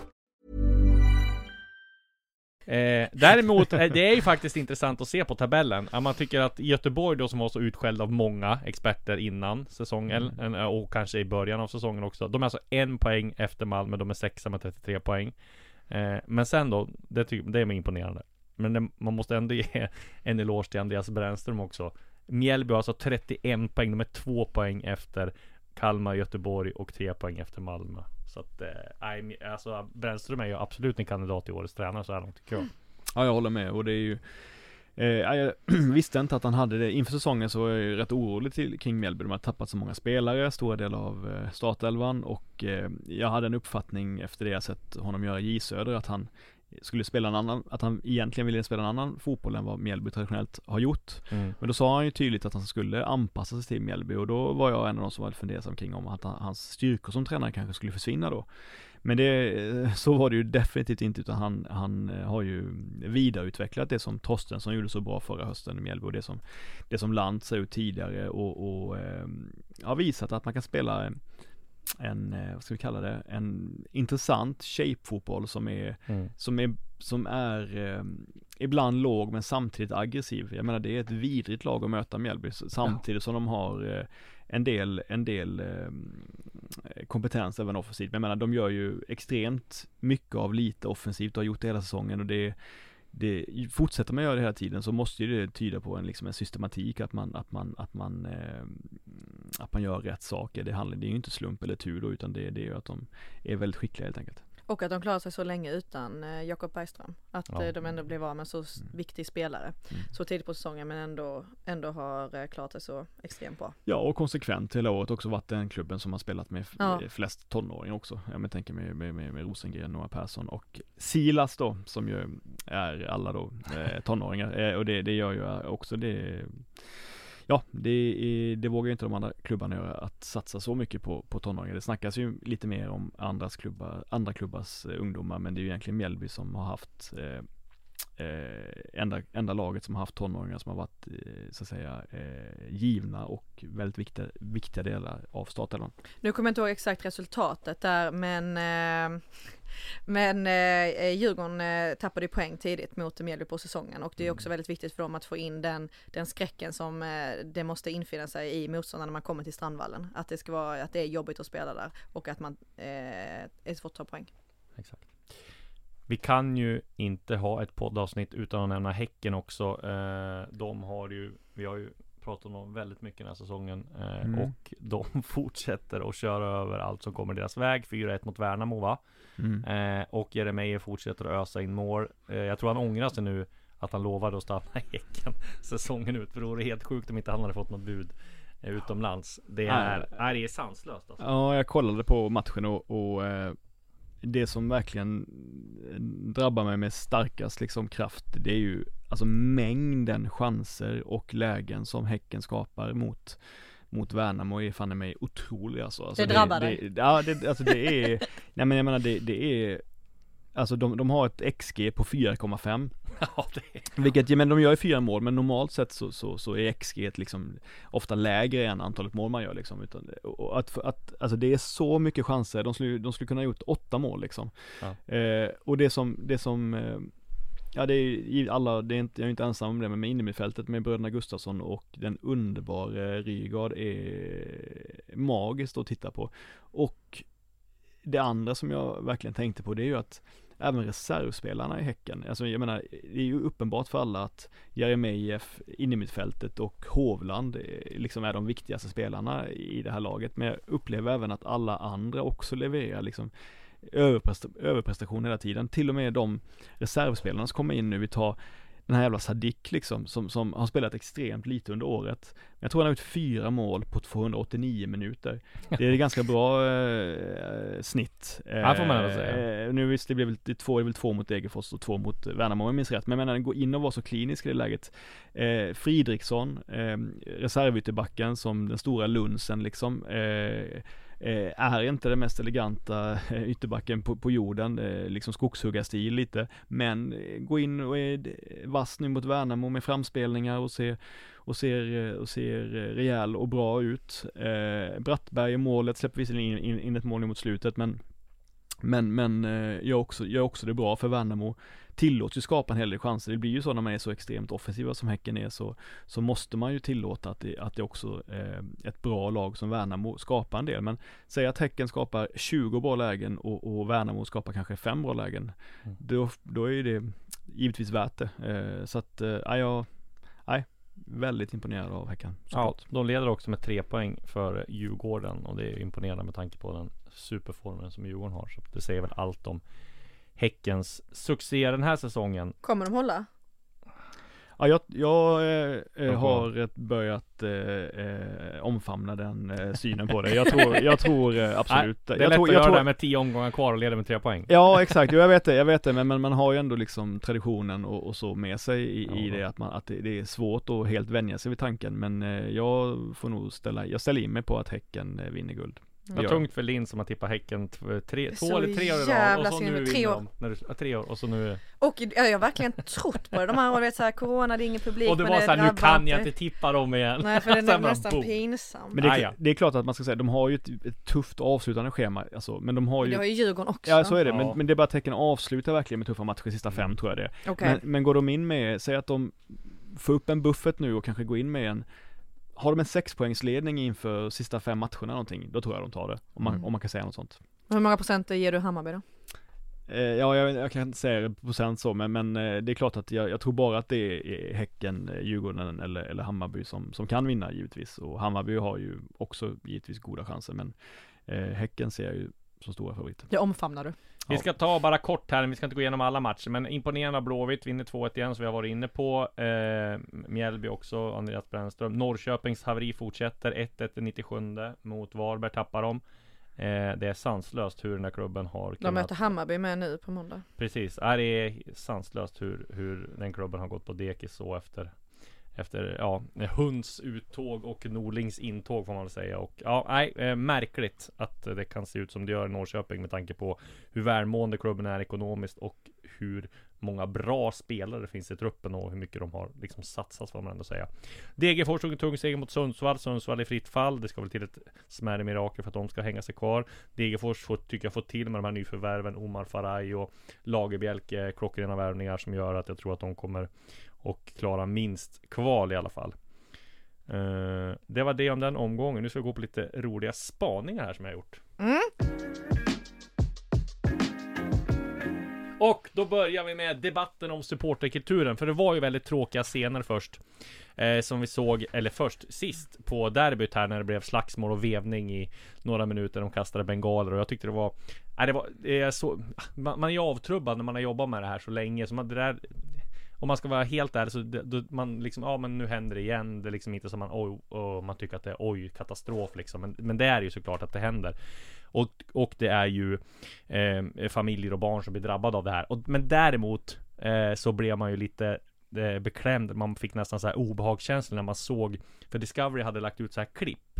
Eh, däremot, eh, det är ju faktiskt intressant att se på tabellen. Man tycker att Göteborg då som var så utskälld av många experter innan säsongen mm. och kanske i början av säsongen också. De är alltså en poäng efter Malmö, de är sexa med 33 poäng. Eh, men sen då, det, tycker, det är imponerande. Men det, man måste ändå ge en eloge till Andreas Brännström också. Mjällby har alltså 31 poäng, de är två poäng efter Kalmar, Göteborg och tre poäng efter Malmö. Så att, eh, alltså Brännström är ju absolut en kandidat till årets tränare så här långt tycker jag. Ja, jag håller med och det är ju eh, jag visste inte att han hade det. Inför säsongen så var jag ju rätt orolig till, kring Mjällby. De har tappat så många spelare, stora delar av eh, startelvan och eh, jag hade en uppfattning efter det jag sett honom göra i J Söder att han skulle spela en annan, att han egentligen ville spela en annan fotboll än vad Mjällby traditionellt har gjort. Mm. Men då sa han ju tydligt att han skulle anpassa sig till Mjällby och då var jag en av de som var fundersam kring om att hans styrkor som tränare kanske skulle försvinna då. Men det, så var det ju definitivt inte utan han, han har ju vidareutvecklat det som Torstensson gjorde så bra förra hösten i Mjällby och det som, det som Lantz gjort tidigare och, och eh, har visat att man kan spela en, eh, vad ska vi kalla det, en intressant shape-fotboll som är, mm. som är, som är eh, ibland låg men samtidigt aggressiv. Jag menar det är ett vidrigt lag att möta Mjällby samtidigt ja. som de har eh, en del, en del eh, kompetens även offensivt. Men jag menar de gör ju extremt mycket av lite offensivt och har gjort det hela säsongen och det det, fortsätter man göra det hela tiden så måste ju det tyda på en, liksom en systematik att man, att man, att man, eh, att man gör rätt saker. Det handlar, det är ju inte slump eller tur då, utan det, det är ju att de är väldigt skickliga helt enkelt. Och att de klarar sig så länge utan eh, Jakob Bergström. Att ja. eh, de ändå blev av med så mm. viktig spelare. Mm. Så tidigt på säsongen men ändå, ändå har eh, klarat sig så extremt bra. Ja och konsekvent hela året också varit den klubben som har spelat med ja. flest tonåringar också. Jag tänker med, med, med, med Rosengren, Noah Persson och Silas då som ju är alla då eh, tonåringar. Eh, och det, det gör ju också det ja, det, är, det vågar inte de andra klubbarna göra att satsa så mycket på, på tonåringar. Det snackas ju lite mer om andras klubbar, andra klubbars eh, ungdomar, men det är ju egentligen Mjällby som har haft eh, eh, enda, enda laget som har haft tonåringar som har varit eh, så att säga eh, givna och väldigt viktiga, viktiga delar av startelvan. Nu kommer jag inte ihåg exakt resultatet där men eh, men eh, Djurgården eh, tappade poäng tidigt mot Mjällby på säsongen och det är också väldigt viktigt för dem att få in den, den skräcken som eh, det måste infinna sig i motståndarna när man kommer till Strandvallen. Att det ska vara, att det är jobbigt att spela där och att man eh, är svårt att ta poäng. Exakt. Vi kan ju inte ha ett poddavsnitt utan att nämna Häcken också. Eh, de har ju, vi har ju pratat om dem väldigt mycket den här säsongen eh, Mm. och de fortsätter att köra över allt som kommer deras väg. 4-1 mot Värnamo va? Mm. Eh, och Jeremejeff fortsätter att ösa in mål. Jag tror han ångrar sig nu att han lovade att stanna i Häcken säsongen ut. För det vore helt sjukt om inte han hade fått något bud utomlands. Det är, nej, det är sanslöst alltså. Ja, jag kollade på matchen och, och eh, det som verkligen drabbar mig med starkast liksom kraft, det är ju alltså mängden chanser och lägen som Häcken skapar mot mot Värnamo är fan i mig otrolig alltså. alltså Det drabbar det, dig. det, Ja, det, alltså det är, nej men jag menar det, det är Alltså de, de har ett XG på 4,5 Ja, det vilket, ja, men de gör ju fyra mål men normalt sett så, så, så är XG liksom ofta lägre än antalet mål man gör liksom utan, och att, att, alltså det är så mycket chanser, de skulle, de skulle kunna ha gjort åtta mål liksom Ja. eh, Och det som, det som eh, Ja det är ju alla, det är inte, jag är inte ensam om det men med innermittfältet med bröderna Gustafsson och den underbara Rygaard är magiskt att titta på Och det andra som jag verkligen tänkte på det är ju att även reservspelarna i Häcken, alltså jag menar, det är ju uppenbart för alla att Jeremejeff innermittfältet och Hovland liksom är de viktigaste spelarna i det här laget. Men jag upplever även att alla andra också levererar liksom överprestation hela tiden. Till och med de reservspelarna som kommer in nu, vi tar den här jävla Sadik liksom, som, som har spelat extremt lite under året. Jag tror han har gjort fyra mål på 289 minuter. Det är ett ganska bra eh, snitt. Ja, får man ändå säga. Eh, nu visst, det blev väl två, det väl två mot Degerfors och två mot Värnamo om jag minns rätt. Men jag menar, gå in och vara så klinisk i det läget. Eh, Fridriksson, eh, reservytterbacken som den stora lunsen liksom. Eh, eh, är inte den mest eleganta eh, ytterbacken på, på jorden, eh, liksom skogshuggarstil lite. Men eh, gå in och är vass nu mot Värnamo med framspelningar och ser och ser, eh, och ser eh, rejäl och bra ut. Eh, Brattberg i målet, släpper visserligen in, in, in ett mål nu mot slutet men men, men eh, gör, också, gör också det bra för Värnamo Tillåts ju skapa en hel del chanser. Det blir ju så när man är så extremt offensiva som Häcken är så Så måste man ju tillåta att det, att det också eh, ett bra lag som Värnamo skapar en del. Men säg att Häcken skapar 20 bra lägen och, och Värnamo skapar kanske 5 bra lägen. Mm. Då, då är ju det givetvis värt det. Eh, så att, eh, ja, jag, nej, väldigt imponerad av Häcken. Ja, de leder också med tre poäng för Djurgården och det är imponerande med tanke på den superformen som Djurgården har. Så det säger väl allt om Häckens succé den här säsongen. Kommer de hålla? Ja, jag, jag eh, har börjat eh, eh, omfamna den eh, synen på det. Jag tror, jag tror eh, absolut. Nej, det är jag lätt tror, att jag göra tror, det med tio omgångar kvar och leda med tre poäng. Ja exakt, jo, jag vet det, jag vet det, men, men man har ju ändå liksom traditionen och, och så med sig i, i Ja. det att, man, att det, det är svårt att helt vänja sig vid tanken men eh, jag får nog ställa, jag ställer in mig på att Häcken eh, vinner guld. Det var tungt för Linn som har tippat Häcken tre, två eller tre år i rad jävla och så synd nu tre år. När du, ja, tre år och så nu Och ja, jag har verkligen trott på det. De här åren, vet såhär, corona, det är ingen publik. Och du men var det såhär, nu kan jag inte tippa dem igen. Nej, för det är nästan boom. pinsamt. Men det, är, det är klart att man ska säga, de har ju ett, ett tufft avslutande schema, alltså, men de har ju det har ju Djurgården också. Ja så är det, Ja. men, men det är bara tecken avslutar verkligen med tuffa matcher sista fem tror jag det. Okej. Men, men går de in med, säg att de får upp en buffert nu och kanske går in med en Har de en sexpoängsledning inför sista fem matcherna någonting, då tror jag de tar det. Om man, Mm. om man kan säga något sånt. Hur många procent ger du Hammarby då? Eh, ja, jag, jag kan inte säga procent så, men, men eh, det är klart att jag, jag tror bara att det är Häcken, eh, Djurgården eller, eller Hammarby som, som kan vinna givetvis. Och Hammarby har ju också givetvis goda chanser, men eh, Häcken ser jag ju som stora favoriter. Det omfamnar du. Vi ska ta bara kort här, vi ska inte gå igenom alla matcher Men imponerande av Blåvitt, vinner 2-1 igen som vi har varit inne på eh, Mjällby också, Andreas Brännström Norrköpings haveri fortsätter 1-1 i 97 mot Varberg tappar de eh, Det är sanslöst hur den här klubben har De möter Hammarby med nu på måndag. Precis, det är sanslöst hur, hur den klubben har gått på dekis så efter efter ja, Hunds uttåg och Norlings intåg får man väl säga och ja, nej, eh, märkligt att det kan se ut som det gör i Norrköping med tanke på hur välmående klubben är ekonomiskt och hur många bra spelare det finns i truppen och hur mycket de har liksom satsat får man ändå säga. Degerfors tog en tung seger mot Sundsvall. Sundsvall i fritt fall. Det ska väl till ett smärre mirakel för att de ska hänga sig kvar. Degerfors får, tycker jag, fått till med de här nyförvärven Omar Faraj och Lagerbjälke, klockrena värvningar som gör att jag tror att de kommer och klara minst kval i alla fall. Uh, det var det om den omgången. Nu ska vi gå på lite roliga spaningar här som jag har gjort. Mm. Och då börjar vi med debatten om supporterkulturen, för det var ju väldigt tråkiga scener först. Eh, som vi såg, eller först, sist på derbyt här när det blev slagsmål och vevning i några minuter. De kastade bengaler och jag tyckte det var, nej det var, det är så, man, man är avtrubbad när man har jobbat med det här så länge, så man, det där om man ska vara helt ärlig så det, då, man liksom, ja men nu händer det igen. Det är liksom inte som man, oj, oh, man tycker att det är oj, katastrof liksom. Men, men det är ju såklart att det händer. Och, och det är ju eh, familjer och barn som blir drabbade av det här. Och, men däremot eh, så blev man ju lite eh, beklämd. Man fick nästan så här obehagskänsla när man såg, för Discovery hade lagt ut så här klipp.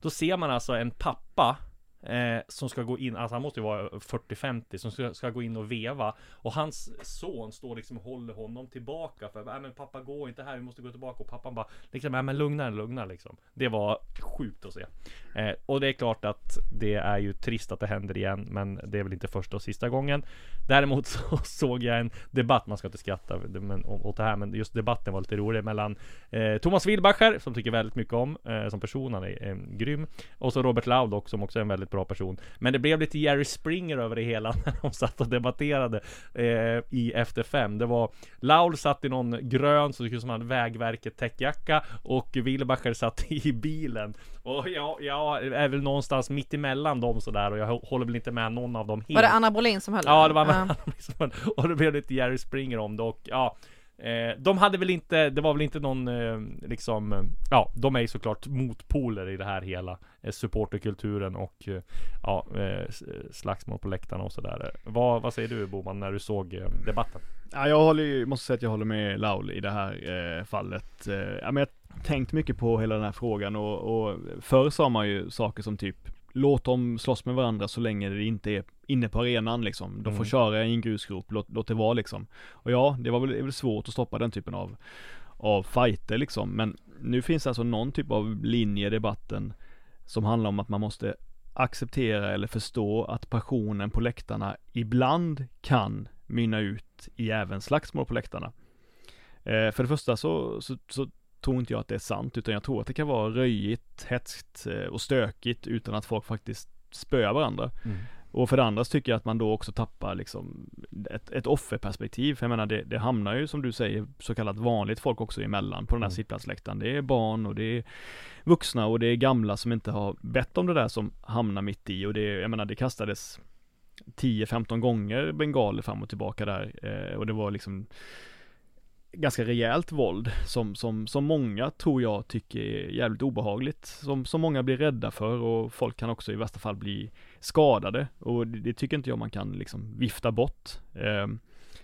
Då ser man alltså en pappa Eh, som ska gå in, alltså han måste ju vara 40-50 som ska, ska, gå in och veva. Och hans son står liksom och håller honom tillbaka för Nej men pappa gå inte här, vi måste gå tillbaka. Och pappan bara liksom, nej men lugna lugna liksom. Det var sjukt att se. Eh, Och det är klart att det är ju trist att det händer igen Men det är väl inte första och sista gången. Däremot så såg jag en debatt, man ska inte skratta men, åt det här Men just debatten var lite rolig mellan eh, Thomas Wilbacher som tycker väldigt mycket om eh, som person, han är eh, grym Och så Robert Laud också, som också är en väldigt bra person. Men det blev lite Jerry Springer över det hela när de satt och debatterade eh, i Efter fem. Det var Laul satt i någon grön, så det som en Vägverket täckjacka och Wilbacher satt i bilen. Och jag, jag är väl någonstans mitt emellan dem sådär och jag håller väl inte med någon av dem helt. Var det Anna Brolin som höll Ja, det var Anna uh. Och det blev lite Jerry Springer om det och ja Eh, de hade väl inte, det var väl inte någon eh, liksom, eh, ja, de är ju såklart motpoler i det här hela eh, supporterkulturen och eh, ja, eh, eh, slagsmål på läktarna och sådär. Vad, vad säger du Boman när du såg eh, debatten? Ja, jag håller, ju, måste säga att jag håller med Laul i det här eh, fallet. Eh, ja, men jag har tänkt mycket på hela den här frågan och, och förr sa man ju saker som typ låt dem slåss med varandra så länge det inte är inne på arenan liksom. De får mm. köra i en grusgrop, låt, låt det vara liksom. Och ja, det var väl, det är väl svårt att stoppa den typen av, av fighter liksom. Men nu finns det alltså någon typ av linje i debatten som handlar om att man måste acceptera eller förstå att passionen på läktarna ibland kan mynna ut i även slagsmål på läktarna. Eh, för det första så, så, så tror inte jag att det är sant, utan jag tror att det kan vara röjigt, hetskt eh, och stökigt utan att folk faktiskt spöar varandra. Mm. Och för det andra så tycker jag att man då också tappar liksom ett, ett offerperspektiv. För jag menar det, det hamnar ju som du säger så kallat vanligt folk också emellan på den här mm. sittplatsläktaren. Det är barn och det är vuxna och det är gamla som inte har bett om det där som hamnar mitt i och det, jag menar det kastades 10-15 gånger bengaler fram och tillbaka där eh, och det var liksom ganska rejält våld som, som, som många tror jag tycker är jävligt obehagligt. Som, som många blir rädda för och folk kan också i värsta fall bli skadade och det, det tycker inte jag man kan liksom vifta bort. Eh,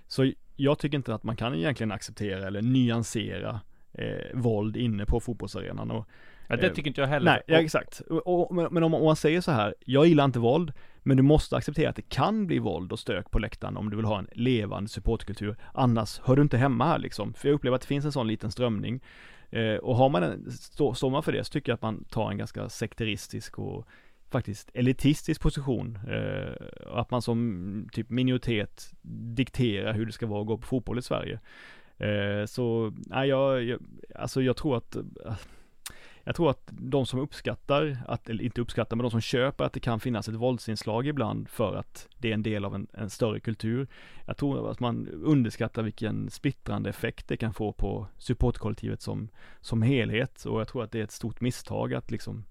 så jag tycker inte att man kan egentligen acceptera eller nyansera eh, våld inne på fotbollsarenan och Ja det tycker inte jag heller. Nej, ja, exakt. Och, och, men om, om man säger så här, jag gillar inte våld, men du måste acceptera att det kan bli våld och stök på läktaren om du vill ha en levande supportkultur. Annars hör du inte hemma här liksom. För jag upplever att det finns en sån liten strömning. Eh, och har man en, stå, står man för det så tycker jag att man tar en ganska sekteristisk och faktiskt elitistisk position. Eh, att man som mm, typ minoritet dikterar hur det ska vara att gå på fotboll i Sverige. Eh, så, nej jag, jag, alltså jag tror att eh, jag tror att de som uppskattar, att, eller inte uppskattar, men de som köper att det kan finnas ett våldsinslag ibland för att det är en del av en, en större kultur. Jag tror att man underskattar vilken splittrande effekt det kan få på supportkollektivet som, som helhet och jag tror att det är ett stort misstag att liksom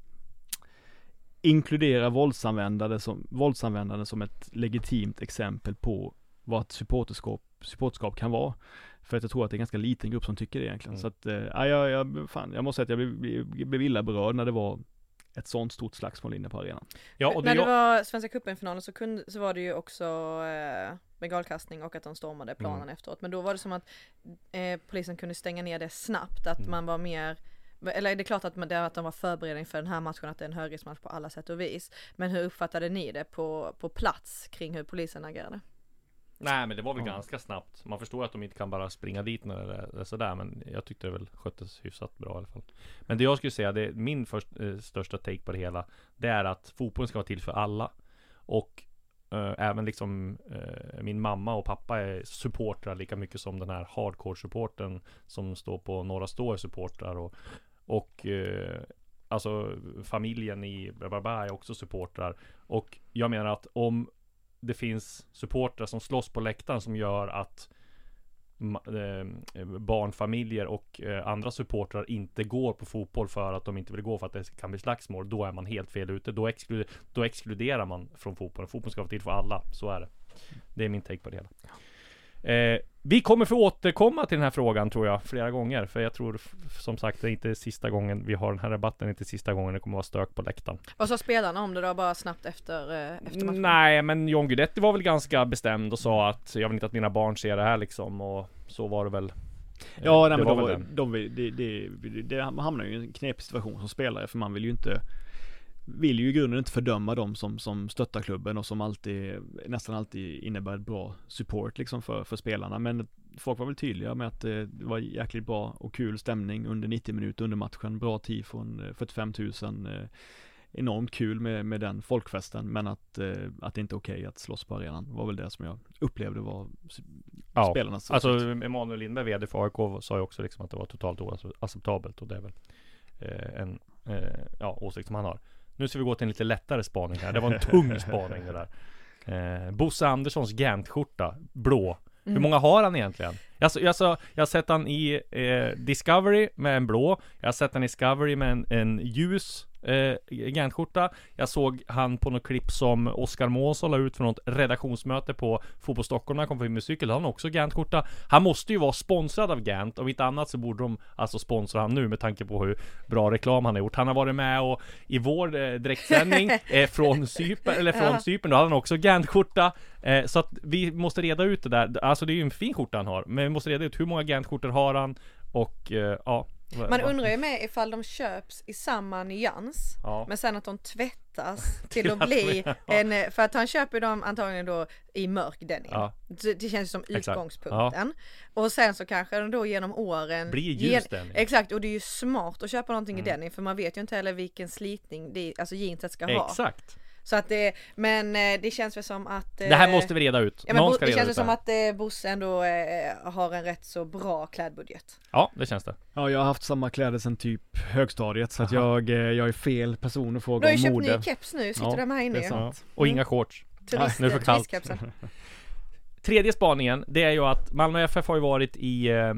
inkludera våldsanvändare som, våldsanvändande som ett legitimt exempel på vad ett supporterskap, supporterskap kan vara. För att jag tror att det är en ganska liten grupp som tycker det egentligen. Mm. Så att, äh, jag, jag, fan, jag måste säga att jag blev, illa berörd när det var ett sånt stort slagsmål inne på arenan. Ja, och det när det var Svenska cupen-finalen så, kunde, så var det ju också eh, bengalkastning och att de stormade planen mm. efteråt. Men då var det som att eh, polisen kunde stänga ner det snabbt, att mm. man var mer eller det är klart att, man, det, att de var förberedda inför den här matchen, att det är en högriskmatch på alla sätt och vis. Men hur uppfattade ni det på, på plats kring hur polisen agerade? Nej men det var väl Ja. ganska snabbt. Man förstår att de inte kan bara springa dit när det är sådär Men jag tyckte det väl sköttes hyfsat bra i alla fall. Men det jag skulle säga, det är min först, eh, största take på det hela Det är att fotbollen ska vara till för alla. Och eh, även liksom eh, min mamma och pappa är supportrar lika mycket som den här hardcore-supporten Som står på Norra Stå är supportrar och, och eh, Alltså familjen i Barbara är också supportrar. Och jag menar att om det finns supportrar som slåss på läktaren som gör att eh, barnfamiljer och eh, andra supportrar inte går på fotboll för att de inte vill gå för att det kan bli slagsmål. Då är man helt fel ute. Då, exkluder, då exkluderar man från fotbollen. Fotboll ska vara till för alla. Så är det. Det är min take på det hela. Eh, vi kommer få återkomma till den här frågan tror jag flera gånger. För jag tror som sagt det är inte sista gången vi har den här rabatten. Inte sista gången det kommer vara stök på läktaren. Vad sa spelarna om det då bara snabbt efter, eh, efter matchen? Nej, men John Guidetti var väl ganska bestämd och sa att jag vill inte att mina barn ser det här liksom och så var det väl. Ja, Eh, nej, det men var de, de, det, det hamnar ju i en knepig situation som spelare för man vill ju inte Vill ju i grunden inte fördöma dem som, som stöttar klubben och som alltid Nästan alltid innebär ett bra support liksom för, för spelarna men Folk var väl tydliga med att eh, det var jäkligt bra och kul stämning under 90 minuter under matchen Bra tifon, eh, 45 000 eh, Enormt kul med, med den folkfesten men att, eh, att det inte är okej att slåss på arenan var väl det som jag upplevde var Ja, spelarnas Alltså. Emanuel Lindberg, VD för AIK, sa ju också liksom att det var totalt oacceptabelt och det är väl eh, en eh, ja, åsikt som han har. Nu ska vi gå till en lite lättare spaning här. Det var en tung spaning det där. Eh, Bosse Anderssons Gant-skjorta, blå. Hur många har han egentligen? Jag, så, jag har sett han i eh, Discovery med en blå Jag har sett han i Discovery med en, en ljus eh, Gant-skjorta Jag såg han på något klipp som Oskar Månsson la ut för något redaktionsmöte på Fotboll Stockholm när han kom förbi med cykel. Han också Gant-skjorta Han måste ju vara sponsrad av Gant Om inte annat så borde de alltså sponsra han nu med tanke på hur bra reklam han har gjort. Han har varit med och i vår eh, direktsändning eh, från Cypern, eller från. Cypern, då hade han också Gant-skjorta eh, Så att vi måste reda ut det där. Alltså det är ju en fin skjorta han har Men vi måste reda ut hur många Gant-skjortor har han? Och eh, ja Man undrar ju med ifall de köps i samma nyans Ja. men sen att de tvättas till, att bli ja. en, för att han köper dem antagligen då i mörk denim. Ja. Det, det känns som utgångspunkten. Och sen så kanske den då genom åren Blir gen- ljus denim. Exakt och det är ju smart att köpa någonting Mm. i denim för man vet ju inte heller vilken slitning det, alltså jeanset ska ha. Exakt Så att det, men eh, det känns väl som att eh, Det här måste vi reda ut Ja Någon ska det reda känns ut ju som att eh, Bosse ändå eh, har en rätt så bra klädbudget. Ja, det känns det Ja, jag har haft samma kläder sedan typ högstadiet så att jag, eh, jag är fel person att Du fråga har ju om köpt mode. ny keps nu, sitter Ja, med här inne det är ju. sant. ja. Och inga shorts Turist, nu är det för kallt. Tredje spaningen, det är ju att Malmö FF har ju varit i eh,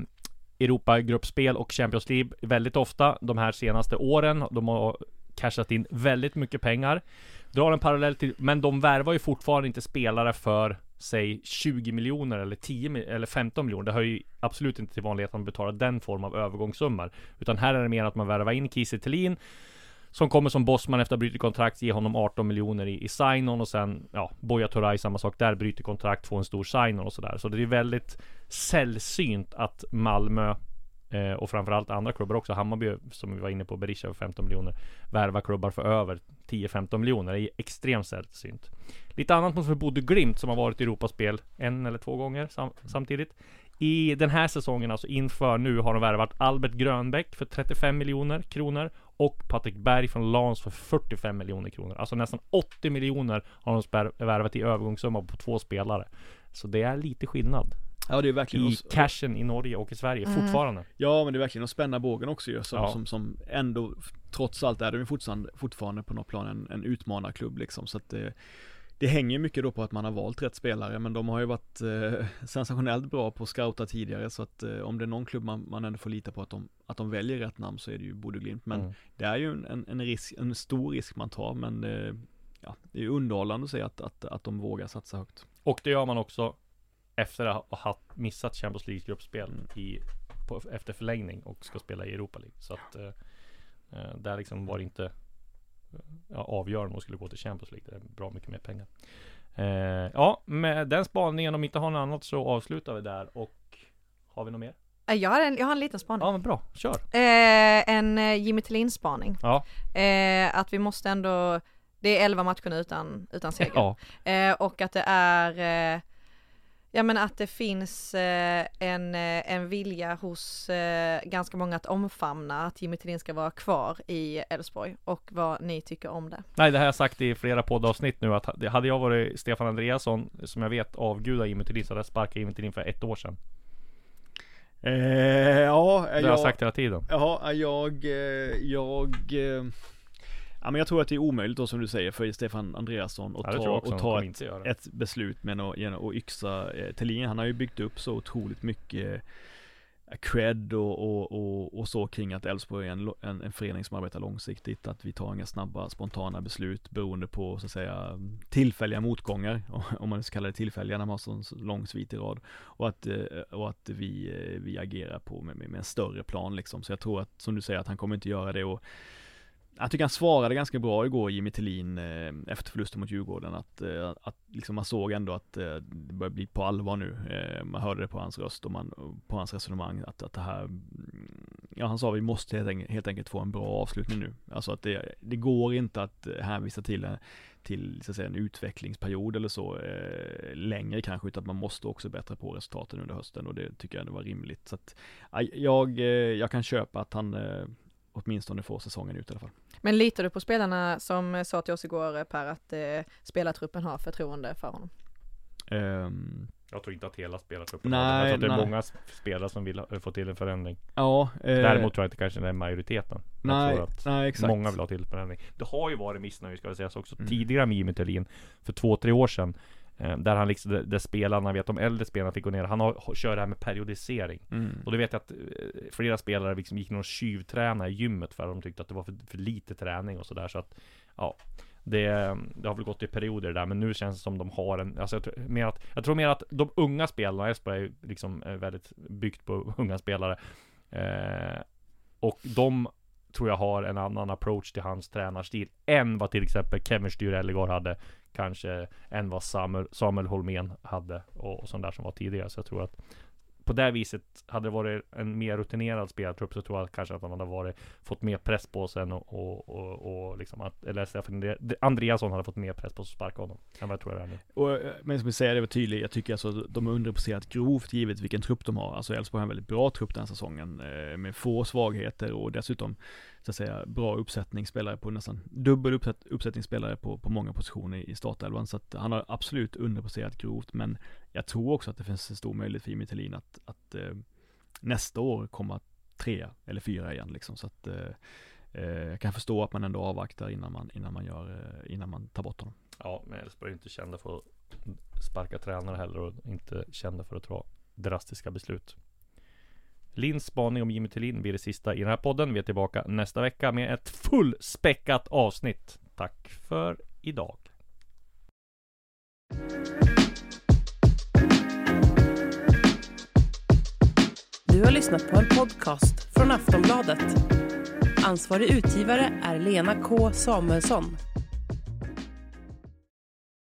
Europa-gruppspel och Champions League väldigt ofta de här senaste åren. De har cashat in väldigt mycket pengar. Drar en parallell till, men de värvar ju fortfarande inte spelare för säg 20 miljoner eller 10 eller 15 miljoner. Det hör ju absolut inte till vanligheten att betala den form av övergångssummor. Utan här är det mer att man värvar in Kiese Thelin som kommer som bossman efter att ha brutit kontrakt, ge honom 18 miljoner i, i sign-on och sen, ja, Boja Turay samma sak där, bryter kontrakt, får en stor sign-on och sådär. Så det är väldigt sällsynt att Malmö eh, och framförallt andra klubbar också, Hammarby som vi var inne på, Berisha för 15 miljoner, värva klubbar för över 10-15 miljoner. Det är extremt sällsynt. Lite annat mot för Bodø Glimt som har varit i Europaspel en eller två gånger sam- samtidigt. I den här säsongen, alltså inför nu, har de värvat Albert Grönbäck för 35 miljoner kronor och Patrik Berg från Lans för 45 miljoner kronor. Alltså nästan 80 miljoner har de värvat i övergångssumma på två spelare. Så det är lite skillnad Ja, det är verkligen i att- cashen i Norge och i Sverige fortfarande. Ja men det är verkligen att spänna bågen också ju, som, Ja. som, som ändå Trots allt är de fortfarande, fortfarande på något plan en, en utmanarklubb liksom så att det Det hänger mycket då på att man har valt rätt spelare men de har ju varit eh, sensationellt bra på att scouta tidigare så att eh, om det är någon klubb man, man ändå får lita på att de, att de väljer rätt namn så är det ju Bodø Glimt men Mm. det är ju en, en, en risk, en stor risk man tar men eh, Ja, det är ju underhållande att se att, att, att de vågar satsa högt Och det gör man också efter att ha missat Champions League gruppspel i, på, efter förlängning och ska spela i Europa League. Så att eh, eh, där liksom var det inte eh, ja, avgörande om de skulle gå till Champions League. Det är bra mycket mer pengar. Eh, ja, med den spaningen, om vi inte har något annat så avslutar vi där och har vi något mer? Eh, Jag har en, jag har en liten spaning. Ja, men bra. Kör! Eh, en Jimmy Tillin spaning. Ja, Eh, att vi måste ändå, det är 11 matcher nu utan, utan seger. ja. Och att det är, Ja men att det finns eh, en, eh, en vilja hos eh, ganska många att omfamna att Jimmy Tillin ska vara kvar i Elfsborg och vad ni tycker om det. Nej, det här har jag sagt i flera poddavsnitt nu att hade jag varit Stefan Andreasson, som jag vet avgudar Jimmy Tillin, så hade jag sparkat Jimmy Tillin för ett år sedan. Eh, ja, Det har jag sagt hela tiden. Ja, jag, eh, jag eh, Ja men jag tror att det är omöjligt då som du säger för Stefan Andreasson att Ja, ta, och ta ett, ett beslut med att, genom att yxa eh, Thelin. Han har ju byggt upp så otroligt mycket eh, cred och, och, och, och så kring att Elfsborg är en, en, en förening som arbetar långsiktigt, att vi tar inga snabba spontana beslut beroende på så att säga tillfälliga motgångar, om man ska kalla det tillfälliga när man har så så lång svit i rad. Och att, eh, och att vi, eh, vi agerar på med, med, med en större plan liksom. Så jag tror att, som du säger, att han kommer inte göra det och jag tycker han svarade ganska bra igår, Jimmy Tillin, eh, efter förlusten mot Djurgården, att, eh, att liksom man såg ändå att eh, det börjar bli på allvar nu. Man hörde det på hans röst och man, på hans resonemang att, att det här, mm, ja han sa vi måste helt enkelt, helt enkelt få en bra avslutning nu. Alltså att det, det går inte att hänvisa till, en- till så att säga en utvecklingsperiod eller så längre kanske, utan att man måste också bättra på resultaten under hösten och det tycker jag ändå var rimligt. Så att, jag, jag kan köpa att han åtminstone får säsongen ut i alla fall. Men litar du på spelarna som sa till oss igår eh, Per att eh, spelartruppen har förtroende för honom? Ehm, Jag tror inte att hela spelartruppen Nej, har det. Jag tror att det är många spelare som vill ha, få till en förändring. ja, eh, Däremot tror jag inte kanske det är majoriteten. Jag nej, tror att nej exakt. många vill ha till en förändring. Det har ju varit missnöje ska det sägas också Mm. tidigare med Jimmy Thelin för två, tre år sedan. Eh, Där han liksom, där, spelarna, vet de äldre spelarna fick gå ner. Han har, kör det här med periodisering. Mm. Och det vet jag att eh, flera spelare liksom gick ner och tjuvtränade i gymmet för att de tyckte att det var för, för lite träning och sådär. Så att, ja. Det, det har väl gått i perioder där, men nu känns det som de har en, alltså jag, tror, mer att, jag tror mer att de unga spelarna, Elfsborg är liksom eh, väldigt byggt på unga spelare. Eh, och de tror jag har en annan approach till hans tränarstil än vad till exempel Kevin Styr Ellegård hade. Kanske än vad Samuel, Samuel Holmén hade och, och sånt där som var tidigare. Så jag tror att på det viset hade det varit en mer rutinerad spelartrupp så tror jag kanske att han hade varit fått mer press på sig än och, och, och, och liksom att, eller Stefan Andreasson hade fått mer press på sig att sparka honom än vad jag tror det är nu. Och, eh, men som vi säger, det var tydligt, jag tycker alltså de har underpresterat grovt givet vilken trupp de har. Alltså Elfsborg har en väldigt bra trupp den här säsongen, eh, med få svagheter och dessutom, så att säga, bra uppsättningsspelare på nästan dubbel uppsätt, uppsättningsspelare på, på många positioner i startelvan. Så att han har absolut underpresterat grovt, men jag tror också att det finns en stor möjlighet för Jimmy Thelin att, att eh, nästa år komma trea eller fyra igen liksom. Så att eh, eh jag kan förstå att man ändå avvaktar innan man, innan man gör, eh, innan man tar bort honom. Ja, men Elfsborg är inte kända för att sparka tränare heller och inte kända för att ta drastiska beslut. Linns spaning om Jimmy Tillin blir det sista i den här podden. Vi är tillbaka nästa vecka med ett fullspäckat avsnitt. Tack för idag. Du har lyssnat på en podcast från Aftonbladet. Ansvarig utgivare är Lena K Samuelsson.